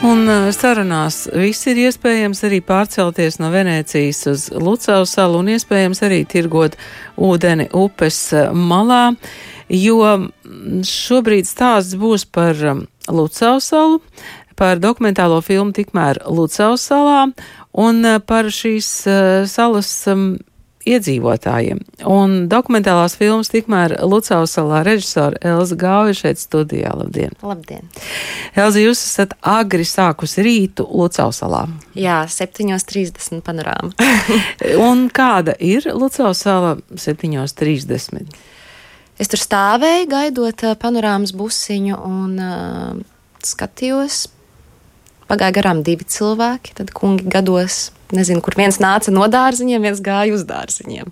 Un sarunās viss ir iespējams arī pārcelties no Venēcijas uz Lucau salu un iespējams arī tirgot ūdeni upes malā, jo šobrīd stāsts būs par Lucau salu, par dokumentālo filmu tikmēr Lucau salā un par šīs salas iedzīvotājiem. Un dokumentālās filmas tikmēr Lucavas salā režisora Elza Gauja šeit studijā. Labdien! Labdien! Elza, jūs esat agri sākusi rītu Lucavas salā. Jā, 7.30 panorāma. Un kāda ir Lucavas sala 7.30? Es tur stāvēju, gaidot panorāmas busiņu un uh, skatījos. Pagāja garām divi cilvēki, tad kungi gados nezinu, kur viens nāca no dārziņiem, viens gāja uz dārziņiem.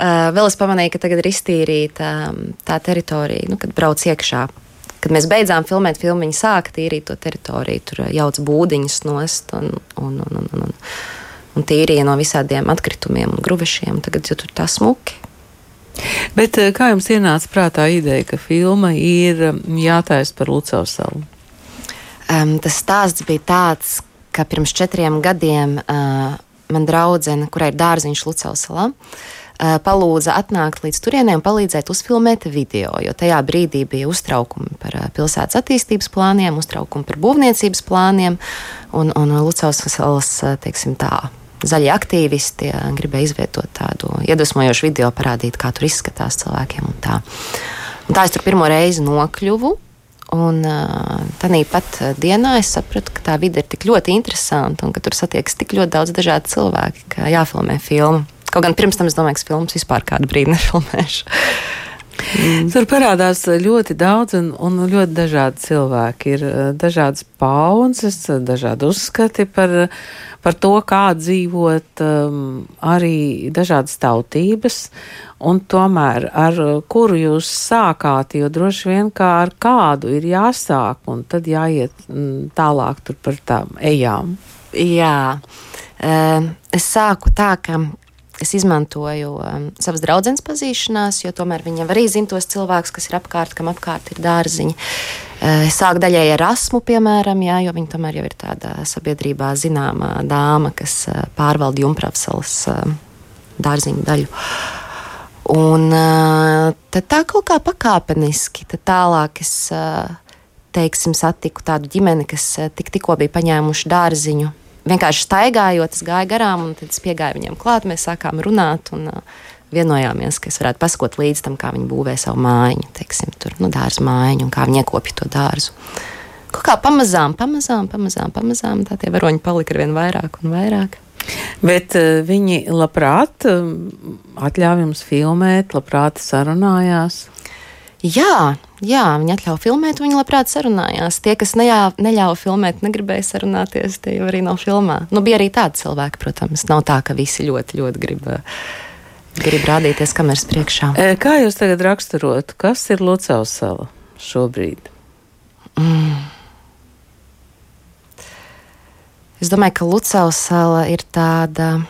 Uh, vēl es pamanīju, ka tagad ir iztīrīta um, tā teritorija, nu, kad brauc iekšā. Kad mēs beidzām filmēt, filmu viņa sāka tīrīt to teritoriju, tur jauc būdiņus nost un, un, un, un, un, un tīrīja no visādiem atkritumiem un gruvešiem. Tagad jau tur tā smuki. Bet kā jums ienāca prātā ideja, ka filma ir jātaisa par Lucavas salu? Um, tas stāsts bija tāds, ka pirms četriem gadiem uh, man draudzene, kurai ir dārziņš Lucausalā, uh, palūdza atnākt līdz turienei un palīdzēt uzfilmēt video, jo tajā brīdī bija uztraukumi par uh, pilsētas attīstības plāniem, uztraukumi par būvniecības plāniem, un, un Lucausalas, teiksim tā, zaļie aktīvisti gribēja izvietot tādu iedvesmojošu video, parādīt, kā tur izskatās cilvēkiem. Un tā. un tā es tur pirmo reizi nokļuvu. Un tādā pat dienā es sapratu, ka tā vide ir tik ļoti interesanta un ka tur satiekas tik ļoti daudz dažādu cilvēku, ka jāfilmē filma. Kaut gan pirms tam es domāju, ka filmas vispār kādu brīdi nefilmēšu. Mm. Tur parādās ļoti daudz un, un ļoti dažādi cilvēki. Ir dažādas paudzes, dažādi uzskati par, par to, kā dzīvot, um, arī dažādas tautības. Un tomēr ar kuru jūs sākāt, jo droši vien kā ar kādu ir jāsāk, un tad jāiet mm, tālāk par tām ejām. Jā, es sāku tā, ka es izmantoju um, savas draudzenes pazīšanās, jo tomēr viņam arī zina tos cilvēkus, kas ir apkārt, kam apkārt ir dārziņi. Uh, es sāku daļēji ar asmu, piemēram, jā, jo viņa tomēr jau ir tāda sabiedrībā zināma dāma, kas uh, pārvalda Jumpravsalas uh, dārziņu daļu. Un tad tā kaut kā pakāpeniski, tad tālāk es, teiksim, satiku tādu ģimeni, kas tik, tikko bija paņēmuši dārziņu. Vienkārši staigājot, es gāju garām, un tad es piegāju viņiem klāt, mēs sākām runāt. Un, vienojāmies, ka es varētu pasakot līdz tam, kā viņi būvē savu mājiņu, teiksim, tur, nu, dārza mājiņu un kā viņi iekopja to dārzu. Kaut kā pamazām, pamazām, pamazām, pamazām tā tie varoņi palika ar vien vairāk un vairāk. Bet uh, viņi labprāt uh, atļāva jums filmēt, labprāt sarunājās. Jā, jā, viņi atļāva filmēt, viņi labprāt sarunājās. Tie, kas neļāva, neļāva filmēt, negribēja sarunāties, tie jau arī nav filmā. Nu, bija arī tādi cilvēki, protams. Nav tā, ka visi ļoti, ļoti grib, grib rādīties kameras priekšā. Kā jūs tagad raksturotu, kas ir Lucavas sala šobrīd? Mm. Es domāju, ka Lucavas sala ir tāda.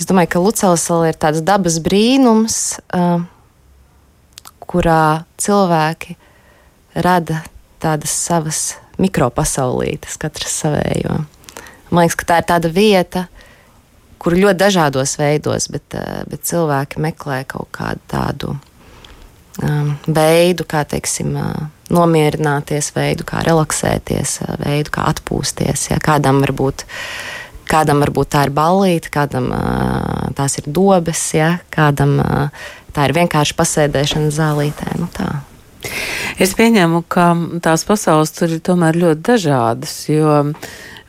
Es domāju, ka Lucavas sala ir tāds dabas brīnums, uh, kurā cilvēki rada tādas savas mikropasaulītes, katrs savējo. Man liekas, ka tā ir tāda vieta, kur ļoti dažādos veidos, bet, uh, bet cilvēki meklē kaut kādu tādu um, veidu, kā teiksim. Uh, nomierināties, veidu, kā relaksēties, veidu, kā atpūsties. Ja? Kādam varbūt. Kādam varbūt tā ir ballīte, kādam uh, tās ir dobes, ja? kādam uh, tā ir vienkārši pasēdēšana zālītē. Nu, tā. es pieņemu, ka tās pasaules tur ir tomēr ļoti dažādas, jo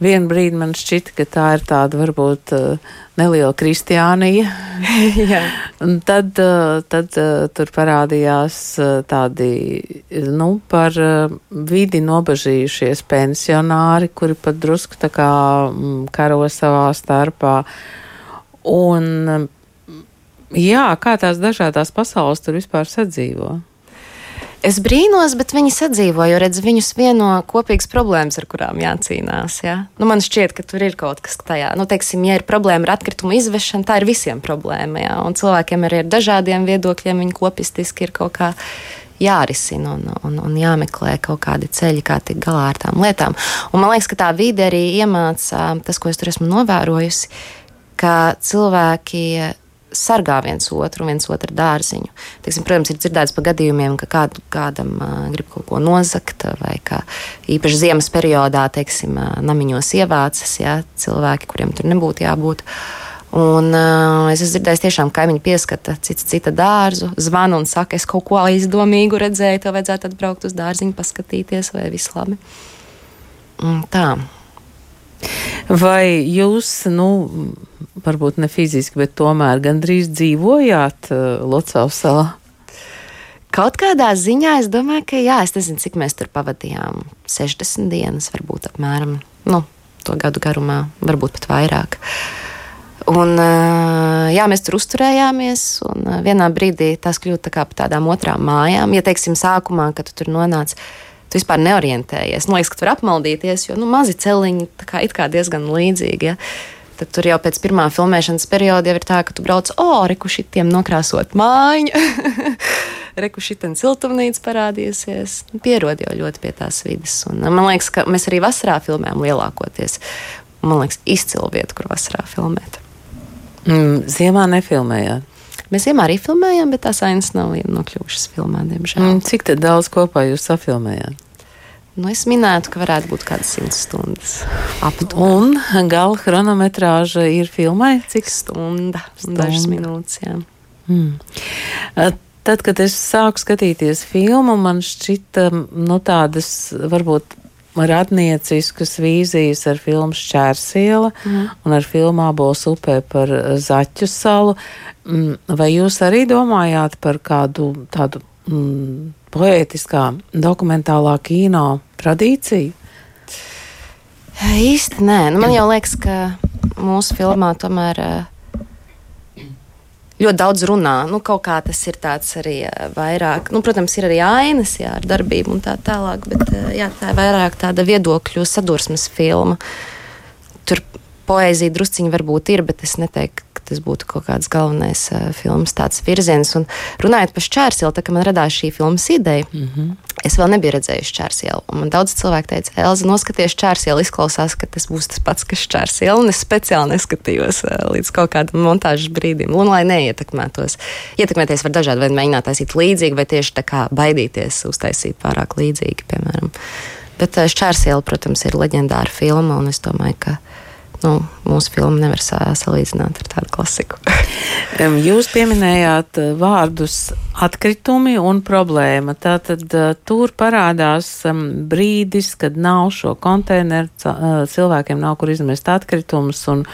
vienu brīdi man šķita, ka tā ir tāda varbūt uh, neliela kristiānija. Un tad, uh, tad uh, tur parādījās tādi, nu, par vidi nobažījušies pensionāri, kuri pat drusku tā kā mm, karo savā starpā. Un, jā, kā tās dažādās pasaules tur vispār sadzīvo? Es brīnos, bet viņi sadzīvo, jo redz, viņus vieno kopīgas problēmas, ar kurām jācīnās. Ja? Nu, man šķiet, ka tur ir kaut kas tajā. Nu, teiksim, ja ir problēma ar atkritumu izvešanu, tā ir visiem problēma. Ja? Un cilvēkiem arī ar dažādiem viedokļiem viņi kopistiski ir kaut kā jārisina un, un, un jāmeklē kaut kādi ceļi, kā tikt galā ar tām lietām. Un man liekas, ka tā vide arī iemāca tas, ko es tur esmu novērojusi, ka cilvēki sargā viens otru, viens otru dārziņu. Teiksim, protams, ir dzirdēts par gadījumiem, ka kādu, kādam uh, grib kaut ko nozagt, vai kā īpaši ziemas periodā, teiksim, uh, namiņos ievācas ja, cilvēki, kuriem tur nebūtu jābūt. Un, uh, es esmu dzirdējis, tiešām kaimiņi pieskata cita, cita dārzu, zvana un saka, es kaut ko aizdomīgu redzēju, tev vajadzētu atbraukt uz dārziņu, paskatīties, vai viss labi. Un tā. Vai jūs, nu, varbūt ne fiziski, bet tomēr gandrīz dzīvojāt uh, Locavas salā? Kaut kādā ziņā es domāju, ka jā, es nezinu, cik mēs tur pavadījām. 60 dienas, varbūt apmēram nu, to gadu garumā, varbūt pat vairāk. Un, uh, jā, mēs tur uzturējāmies, un uh, vienā brīdī tas kļūst tā par tādām otrām mājām. Ja teiksim, sākumā, kad tu tur nonāci, tu vispār neorientējies. Man liekas, ka tur apmaldīties, jo nu, mazi celiņi kā, kā diezgan līdzīgi. Ja? Tad tur jau pēc pirmā filmēšanas perioda jau ir tā, ka tu brauc, oh, reku šitiem nokrāsot mājiņu, reku šitien siltumnīca parādīsies. Nu, pierod jau ļoti pie tās vidas. Un, man liekas, ka mēs arī vasarā filmējam lielākoties. Man liekas, izcila vieta, kur vasarā filmēt. Mm, ziemā nefilmējāt? Mēs ziemā arī filmējām, bet tās ainas nav nokļuvušas filmā, diemžēl. Mm, cik daudz kopā jūs safilmējāt? Nu, es minētu, ka varētu būt kādas simts stundas. Aptuveni. Un gala chronometrāža ir filmai cik stunda? stunda. Dažas minūtes, jā. Mm. Tad, kad es sāku skatīties filmu, man šķita, nu, tādas varbūt radnieciskas vīzijas ar filmu Šķērsiela mm. un ar filmu Abols upē par Zaķu salu. Mm, vai jūs arī domājāt par kādu tādu mm, poētiskā, dokumentālā kino tradīciju? Īsti nē, nu, man jau liekas, ka mūsu filmā tomēr ļoti daudz runā. Nu, kaut kā tas ir tāds arī vairāk, nu, protams, ir arī ainas, jā, ar darbību un tā tālāk, bet jā, tā ir vairāk tāda viedokļu sadursmes filma. Tur poēzija drusciņi varbūt ir, bet es neteiktu, tas būtu kaut kāds galvenais uh, filmas tāds virziens. Un runājot par šķērsielu, tā kā man radās šī filmas ideja, mm -hmm. es vēl nebiju redzējusi šķērsielu. Un man daudz cilvēku teica, Elza, noskaties šķērsielu, izklausās, ka tas būs tas pats, kas šķērsiela. Un es speciāli neskatījos uh, līdz kaut kādam montāžas brīdim, un lai neietekmētos. Ietekmēties var dažādi veidi, mēģināt taisīt līdzīgi, vai tieši tā kā baidīties uztaisīt pārāk līdzīgi, piemēram. Bet uh, šķērsiela, protams, ir leģendāra filma, un es domāju, ka nu, mūsu filmu nevar salīdzināt ar tādu klasiku. Jūs pieminējāt eh, vārdus atkritumi un problēma. Tātad eh, tur parādās brīdis, kad nav šo konteineru, eh, cilvēkiem nav kur izmest atkritumus. Un,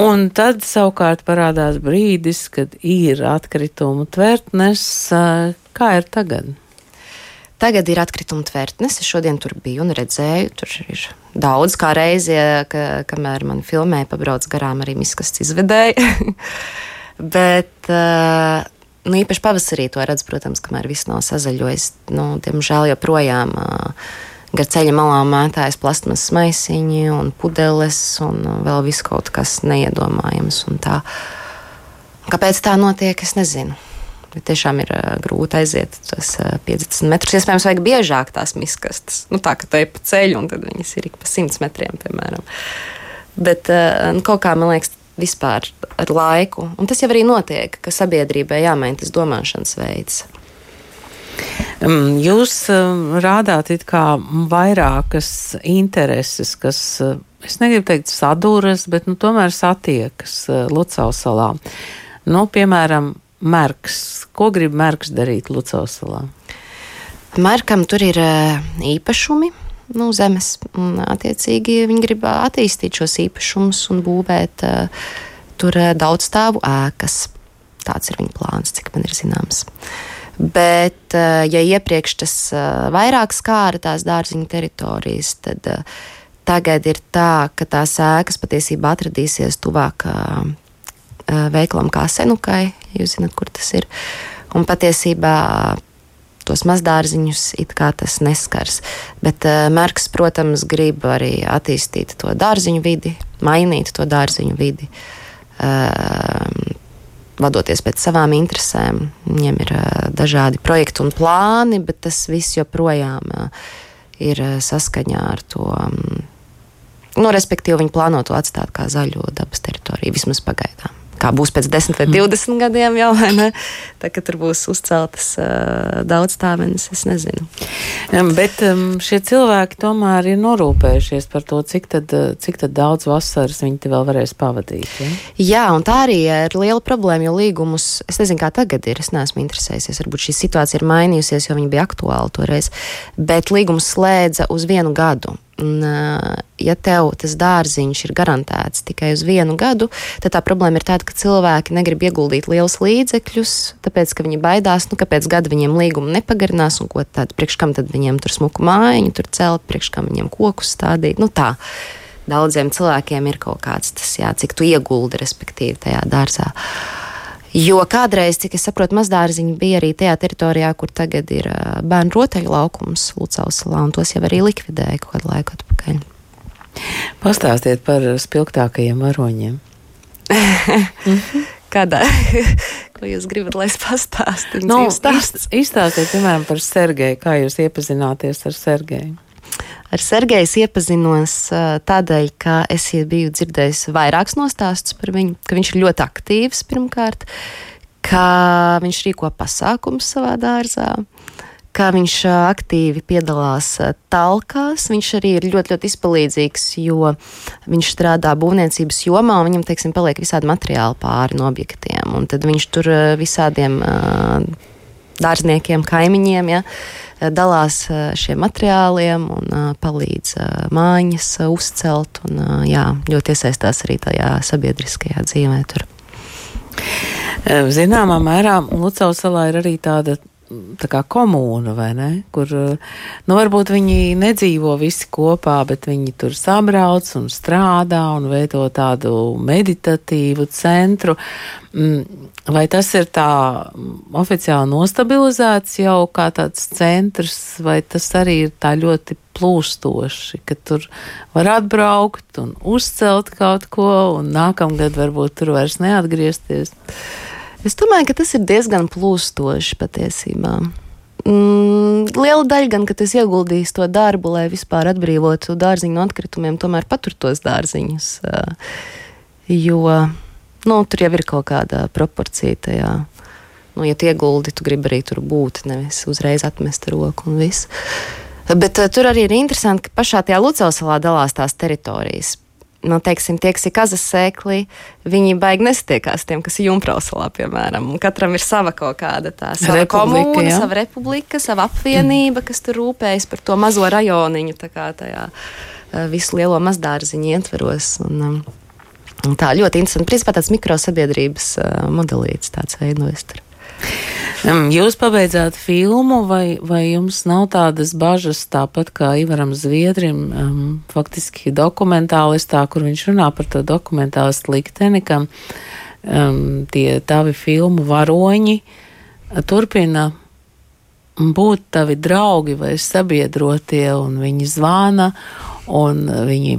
un tad savukārt parādās brīdis, kad ir atkritumu tvertnes. Kā ir tagad? Tagad ir atkrituma tvertnes. Es šodien tur biju un redzēju, tur ir daudz kā reizi, ka, kamēr man filmēja, pabrauc garām arī miskasts izvedēji. Bet uh, nu, īpaši pavasarī to redz, protams, kamēr viss nav sazaļojis. Nu, diemžēl joprojām uh, gar ceļa malām mētājas plasmas maisiņi un pudeles un vēl viss kaut kas neiedomājams. Kāpēc tā notiek, es nezinu. Bet tiešām ir uh, grūti aiziet tos uh, 50 metrus. Iespējams, vajag biežāk tās miskastes. Nu, tā kā te ir pa ceļu, un tad viņas ir ik pa 100 metriem, piemēram. Bet uh, nu, kaut kā man liekas, vispār ar laiku, un tas jau arī notiek, ka sabiedrībai jāmaina tas domāšanas veids. Jūs rādāt it kā vairākas intereses, kas, es negribu teikt saduras, bet nu, tomēr satiekas Lucavas salā. Nu, piemēram, Merks. Ko grib Merks darīt Lucausalā? Merkam tur ir īpašumi nu, zemes, un attiecīgi viņi grib attīstīt šos īpašumus un būvēt tur daudzstāvu ēkas. Tāds ir viņa plāns, cik man ir zināms. Bet, ja iepriekš tas vairāk skāra tās dārziņu teritorijas, tad tagad ir tā, ka tās ēkas patiesībā atradīsies tuvāk veikalam kā senukai, jūs zināt, kur tas ir. Un patiesībā tos mazdārziņus it kā tas neskars. Bet uh, Marks, protams, grib arī attīstīt to dārziņu vidi, mainīt to dārziņu vidi. Uh, vadoties pēc savām interesēm. Viņiem ir dažādi projekti un plāni, bet tas viss joprojām ir saskaņā ar to. Nu, respektīvi, viņi plāno to atstāt kā zaļo dabas teritoriju, vismaz pagaidām kā būs pēc 10 vai 20 mm. gadiem, jau vai ne? Tā, ka tur būs uzceltas uh, daudz tāmenes, es nezinu. Um, bet um, šie cilvēki tomēr ir norūpējušies par to, cik tad, cik tad daudz vasaras viņi vēl varēs pavadīt. Ja? Jā, un tā arī ir liela problēma, jo līgumus, es nezinu, kā tagad ir, es neesmu interesējies, varbūt šī situācija ir mainījusies, jo viņi bija aktuāli toreiz, bet līgums slēdza uz vienu gadu. Un, ja tev tas dārziņš ir garantēts tikai uz vienu gadu, tad tā problēma ir tāda, ka cilvēki negrib ieguldīt lielus līdzekļus, tāpēc, ka viņi baidās, nu, ka pēc gada viņiem līgumu nepagarinās, un ko tad priekš kam tad viņiem tur smuku mājiņu, tur celt, priekš kam viņiem kokus stādīt. Nu, tā. Daudziem cilvēkiem ir kaut kāds tas, jā, cik tu ieguldi, respektīvi, tajā dārzā. Uh, Jo kādreiz, cik es saprotu, mazdārziņi bija arī tajā teritorijā, kur tagad ir bērnu rotaļu laukums Lucausalā, un tos jau arī likvidēja kaut kādu laiku atpakaļ. Pastāstiet par spilgtākajiem varoņiem. Kādā? Ko jūs gribat, lai es pastāstītu? Nu, izstāstiet, piemēram, par Sergeju. Kā jūs iepazināties ar Sergeju? Ar Sergeju iepazinos tādēļ, ka es biju dzirdējis vairākus nostāstus par viņu, ka viņš ir ļoti aktīvs pirmkārt, ka viņš rīko pasākumus savā dārzā kā viņš aktīvi piedalās talkās. Viņš arī ir ļoti, ļoti izpalīdzīgs, jo viņš strādā būvniecības jomā un viņam, teiksim, paliek visādi materiāli pāri no objektiem. Un tad viņš tur visādiem dārzniekiem, kaimiņiem, ja, dalās šiem materiāliem un palīdz mājas uzcelt. Un, jā, ļoti iesaistās arī tajā sabiedriskajā dzīvē. Tur. Zināmā mērā Lucavas salā ir arī tāda tā kā komūna, vai ne? Kur, nu, varbūt viņi nedzīvo visi kopā, bet viņi tur sabrauc un strādā un veido tādu meditatīvu centru. Mm, vai tas ir tā oficiāli nostabilizēts jau kā tāds centrs, vai tas arī ir tā ļoti plūstoši, ka tur var atbraukt un uzcelt kaut ko un nākamgad varbūt tur vairs neatgriezties? Es domāju, ka tas ir diezgan plūstoši patiesībā. Mm, liela daļa gan, ka tas ieguldījis to darbu, lai vispār atbrīvotu dārziņu no atkritumiem, tomēr patur tos dārziņus. Jo nu, tur jau ir kaut kāda proporcija tajā. Nu, ja tu ieguldi, tu gribi arī tur būt, nevis uzreiz atmest roku un viss. Bet tur arī ir interesanti, ka pašā tajā Lucausalā dalās tās teritorijas nu, teiksim, tie, kas ir kazas sēkli, viņi baigi nesatiekās tiem, kas ir Junkrausalā, piemēram. Un katram ir sava kaut kāda tā sava republika, komūna, ja? sava republika, sava apvienība, kas tur rūpējas par to mazo rajoniņu, tā kā tajā eh, visu lielo mazdārziņu ietveros. Un, um, un tā ļoti interesanti. Principā tāds mikrosabiedrības uh, modelīts tāds veidojas tur. Jūs pabeidzāt filmu, vai, vai jums nav tādas bažas, tāpat kā Ivaram Zviedrim, um, faktiski dokumentālistā, kur viņš runā par to dokumentālistu likteni, ka um, tie tavi filmu varoņi turpina būt tavi draugi vai sabiedrotie, un viņi zvana, un viņi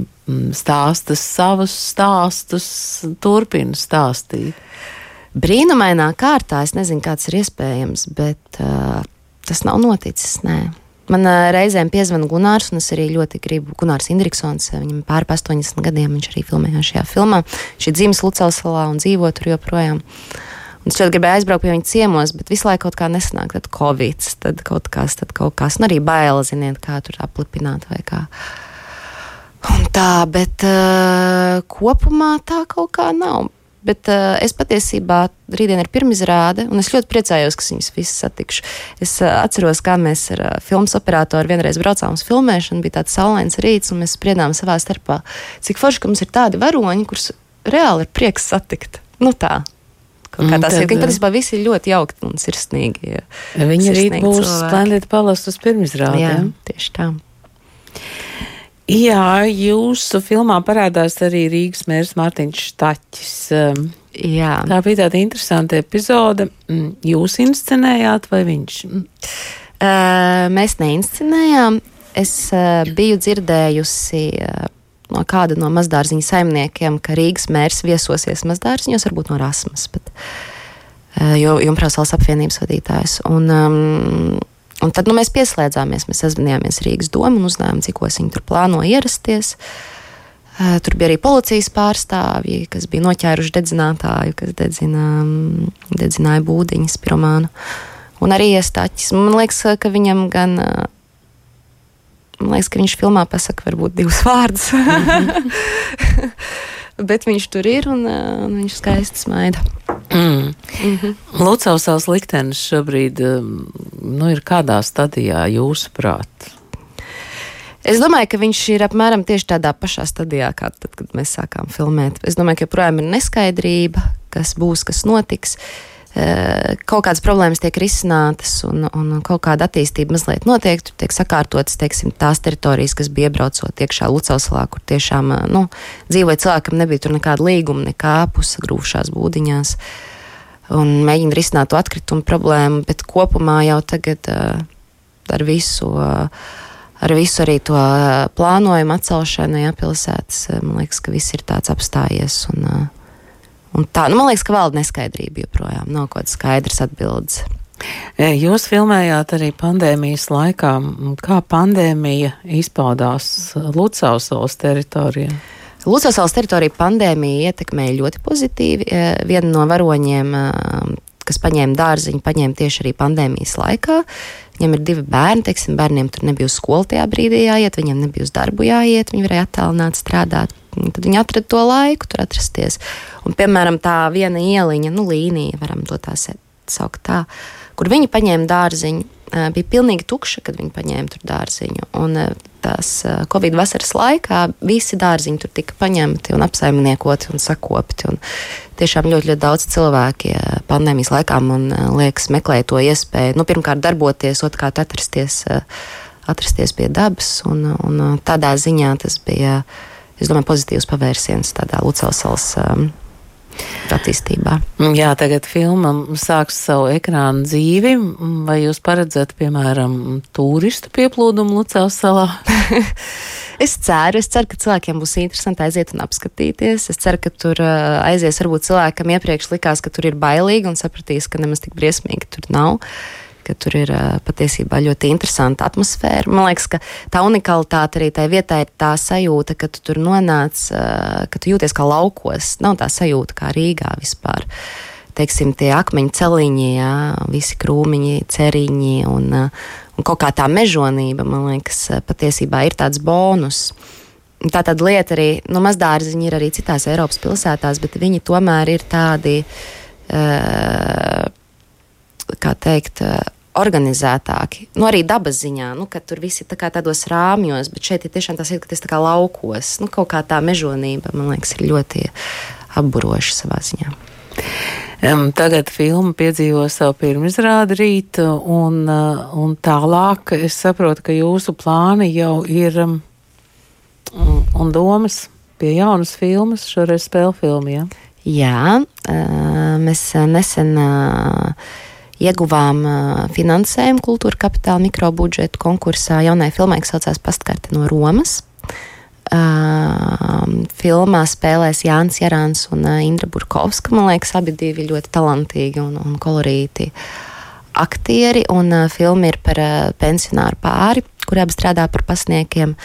stāsta savus stāstus, turpina stāstīt brīnumainā kārtā, es nezinu, kāds ir iespējams, bet uh, tas nav noticis. Nē. Man uh, reizēm piezvanīja Gunārs, un es arī ļoti gribu. Gunārs Indriksons, viņam pāri 80 gadiem, viņš arī filmēja šajā filmā. Viņš ir dzimis Lucausalā un dzīvo tur joprojām. Un es ļoti gribēju aizbraukt pie viņa ciemos, bet visu laiku kaut kā nesanāk. Tad Covid, tad kaut kas, tad kaut kas. Un arī baila, ziniet, kā tur aplipināt vai kā. Un tā, bet uh, kopumā tā kaut kā nav. Bet uh, es patiesībā rītdien ir pirmizrāde, un es ļoti priecājos, ka viņas visas satikšu. Es uh, atceros, kā mēs ar uh, filmas operatoru vienreiz braucām uz filmēšanu, bija tāds saulains rīts, un mēs spriedām savā starpā, cik forši, ka mums ir tādi varoņi, kurus reāli ir prieks satikt. Nu tā. Kā tās ir. Viņi patiesībā visi ir ļoti jauki un sirsnīgi. Viņi rīt būs Splendid Palace uz pirmizrādi. Jā, tieši tā. Jā, jūsu filmā parādās arī Rīgas mērs Mārtiņš Štaķis. Um, Jā. Tā bija tāda interesanta epizode. Mm, jūs inscenējāt vai viņš? Uh, mēs neinscenējām. Es uh, biju dzirdējusi uh, no kāda no mazdārziņa saimniekiem, ka Rīgas mērs viesosies mazdārziņos, varbūt no Rasmas. Bet, jo Junkrāns valsts apvienības vadītājs. Un, um, un tad nu, mēs pieslēdzāmies, mēs sazvanījāmies Rīgas domu un uzzinājām, cik viņi tur plāno ierasties. Tur bija arī policijas pārstāvji, kas bija noķēruši dedzinātāju, kas dedzina, dedzināja būdiņas, pirmānu. Un arī iestāķis. Man liekas, ka viņam gan. Man liekas, ka viņš filmā pasaka varbūt divus vārdus. Bet viņš tur ir un, un viņš skaisti smaida. Mm. Mm -hmm. Lucavsals liktenis šobrīd nu, ir kādā stadijā jūsuprāt? Es domāju, ka viņš ir apmēram tieši tādā pašā stadijā, kā tad, kad mēs sākām filmēt. Es domāju, ka joprojām ir neskaidrība, kas būs, kas notiks. Uh, kaut kādas problēmas tiek risinātas un, un kaut kāda attīstība mazliet notiek. Tur tiek sakārtotas teiksim, tās teritorijas, kas bija iebraucot iekšā Lucausalā, kur tiešām eh, nu, dzīvoja cilvēkam, nebija tur nekāda līguma, nekā pusagrūšās būdiņās. Un mēģina risināt to atkritumu problēmu, bet kopumā jau tagad uh, ar visu. Ar visu arī to plānojumu atcelšanu, ja pilsētas, man liekas, ka viss ir tāds apstājies. Un, uh, Un tā, nu, man liekas, ka valda neskaidrība joprojām. Nav kaut kādas skaidras atbildes. E, jūs filmējāt arī pandēmijas laikā. Kā pandēmija izpaudās Lucausalas teritorijā? Lucausalas teritorija pandēmija ietekmēja ļoti pozitīvi. E, viena no varoņiem, e, kas paņēma dārziņu, paņēma tieši arī pandēmijas laikā. Viņam ir divi bērni, teiksim, bērniem tur nebija uz skolu tajā brīdī jāiet, viņiem nebija uz darbu jāiet, viņi varēja attālināt strādāt. Tad viņi atrada to laiku, tur atrasties. Un, piemēram, tā viena ieliņa, nu, līnija, varam to tā saukt tā, kur viņi paņēma dārziņu, bija pilnīgi tukša, kad viņi paņēma tur dārziņu. Un tās Covid vasaras laikā visi dārziņi tur tika paņemti un apsaimniekoti un sakopti. Un tiešām ļoti, ļoti daudz cilvēki pandēmijas laikā, man liekas, meklēja to iespēju, nu, pirmkārt, darboties, otrkārt, atrasties, atrasties pie dabas. Un, un tādā ziņā tas bija es domāju, pozitīvs pavērsiens tādā Lucelsals attīstībā. Jā, tagad filma sāks savu ekrānu dzīvi. Vai jūs paredzat, piemēram, turistu pieplūdumu Lucēlas salā? es ceru, es ceru, ka cilvēkiem būs interesanti aiziet un apskatīties. Es ceru, ka tur uh, aizies varbūt cilvēkam iepriekš likās, ka tur ir bailīgi un sapratīs, ka nemaz tik briesmīgi tur nav ka tur ir patiesībā ļoti interesanta atmosfēra. Man liekas, ka tā unikalitāte arī tajā vietā ir tā sajūta, ka tu tur nonāc, ka tu jūties kā laukos. Nav tā sajūta kā Rīgā vispār. Teiksim, tie akmeņu celiņi, jā, visi krūmiņi, ceriņi un, un kaut kā tā mežonība, man liekas, patiesībā ir tāds bonus. Tā tad lieta arī, nu, mazdārziņi ir arī citās Eiropas pilsētās, bet viņi tomēr ir tādi. Uh, kā teikt, eh, organizētāki. Nu, arī dabas ziņā, nu, ka tur viss ir tā tādos rāmjos, bet šeit ir tiešām tas, ka tas ir laukos. Nu, kaut kā tā mežonība, man liekas, ir ļoti apburoša savā ziņā. Tagad filma piedzīvo savu pirmizrādi rīt, un, uh, un tālāk es saprotu, ka jūsu plāni jau ir um, un domas pie jaunas filmas, šoreiz spēļu filmu. Ja? Jā, uh, mēs nesen. Uh, ieguvām finansējumu kultūra kapitāla mikrobudžetu konkursā jaunai filmai, kas saucās Pastkarte no Romas. Uh, filmā spēlēs Jānis Jārāns un Indra Burkovska. Man liekas, abi divi ļoti talantīgi un, un kolorīti aktieri. Un, uh, filma ir par uh, pensionāru pāri, kuri abi strādā par pasniekiem,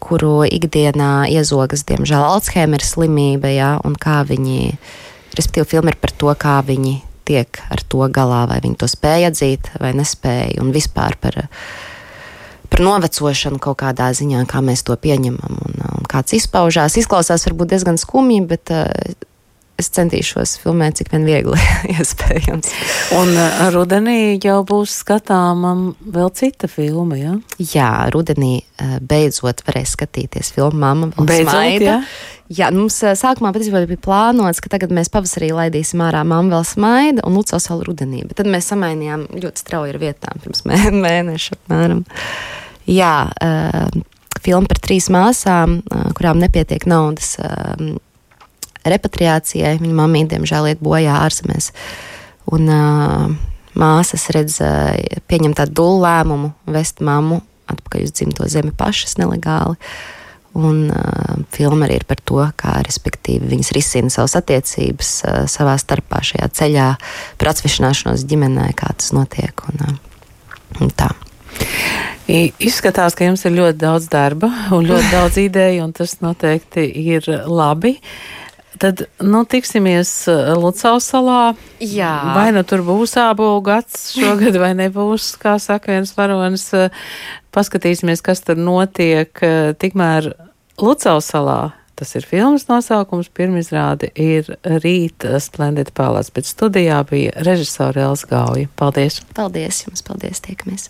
kuru ikdienā iezogas, diemžēl, Alzheimer slimība, jā, un kā viņi, respektīvi, filma ir par to, kā viņi tiek ar to galā, vai viņi to spēja atzīt vai nespēja, un vispār par, par novecošanu kaut kādā ziņā, kā mēs to pieņemam un, un kāds izpaužās. Izklausās varbūt diezgan skumji, bet uh, es centīšos filmēt, cik vien viegli iespējams. Un uh, rudenī jau būs skatāma vēl cita filma, jā? Ja? Jā, rudenī uh, beidzot varēs skatīties filmu Mama vēl beidzot, smaida. Jā? Jā, mums sākumā patiesībā bija plānots, ka tagad mēs pavasarī laidīsim ārā Māmu vēl smaida un Lucas vēl rudenī, bet tad mēs samainījām ļoti strauji ar vietām pirms mē, mēneša apmēram. Jā, uh, filma par trīs māsām, uh, kurām nepietiek naudas uh, repatriācijai. Viņa mamma, diemžēl, iet bojā ārzemēs. Un uh, māsas redz, uh, pieņem tādu dulu lēmumu, vest mammu atpakaļ uz dzimto zemi pašas nelegāli. Un uh, filma arī ir par to, kā respektīvi viņas risina savas attiecības uh, savā starpā šajā ceļā par atsvešināšanos ģimenē, kā tas notiek. Un, uh, un tā. Izskatās, ka jums ir ļoti daudz darba un ļoti daudz ideju, un tas noteikti ir labi. Tad, nu, tiksimies uh, Lucavas salā. Jā. Vai nu tur būs ābolu gads šogad, vai nebūs, kā saka viens varonis. Uh, paskatīsimies, kas tur notiek. Uh, tikmēr Lucavas salā tas ir filmas nosaukums, pirmizrāde ir Rīt Splendid Palace, bet studijā bija režisora Elsa Gauja. Paldies! Paldies jums, paldies, tiekamies!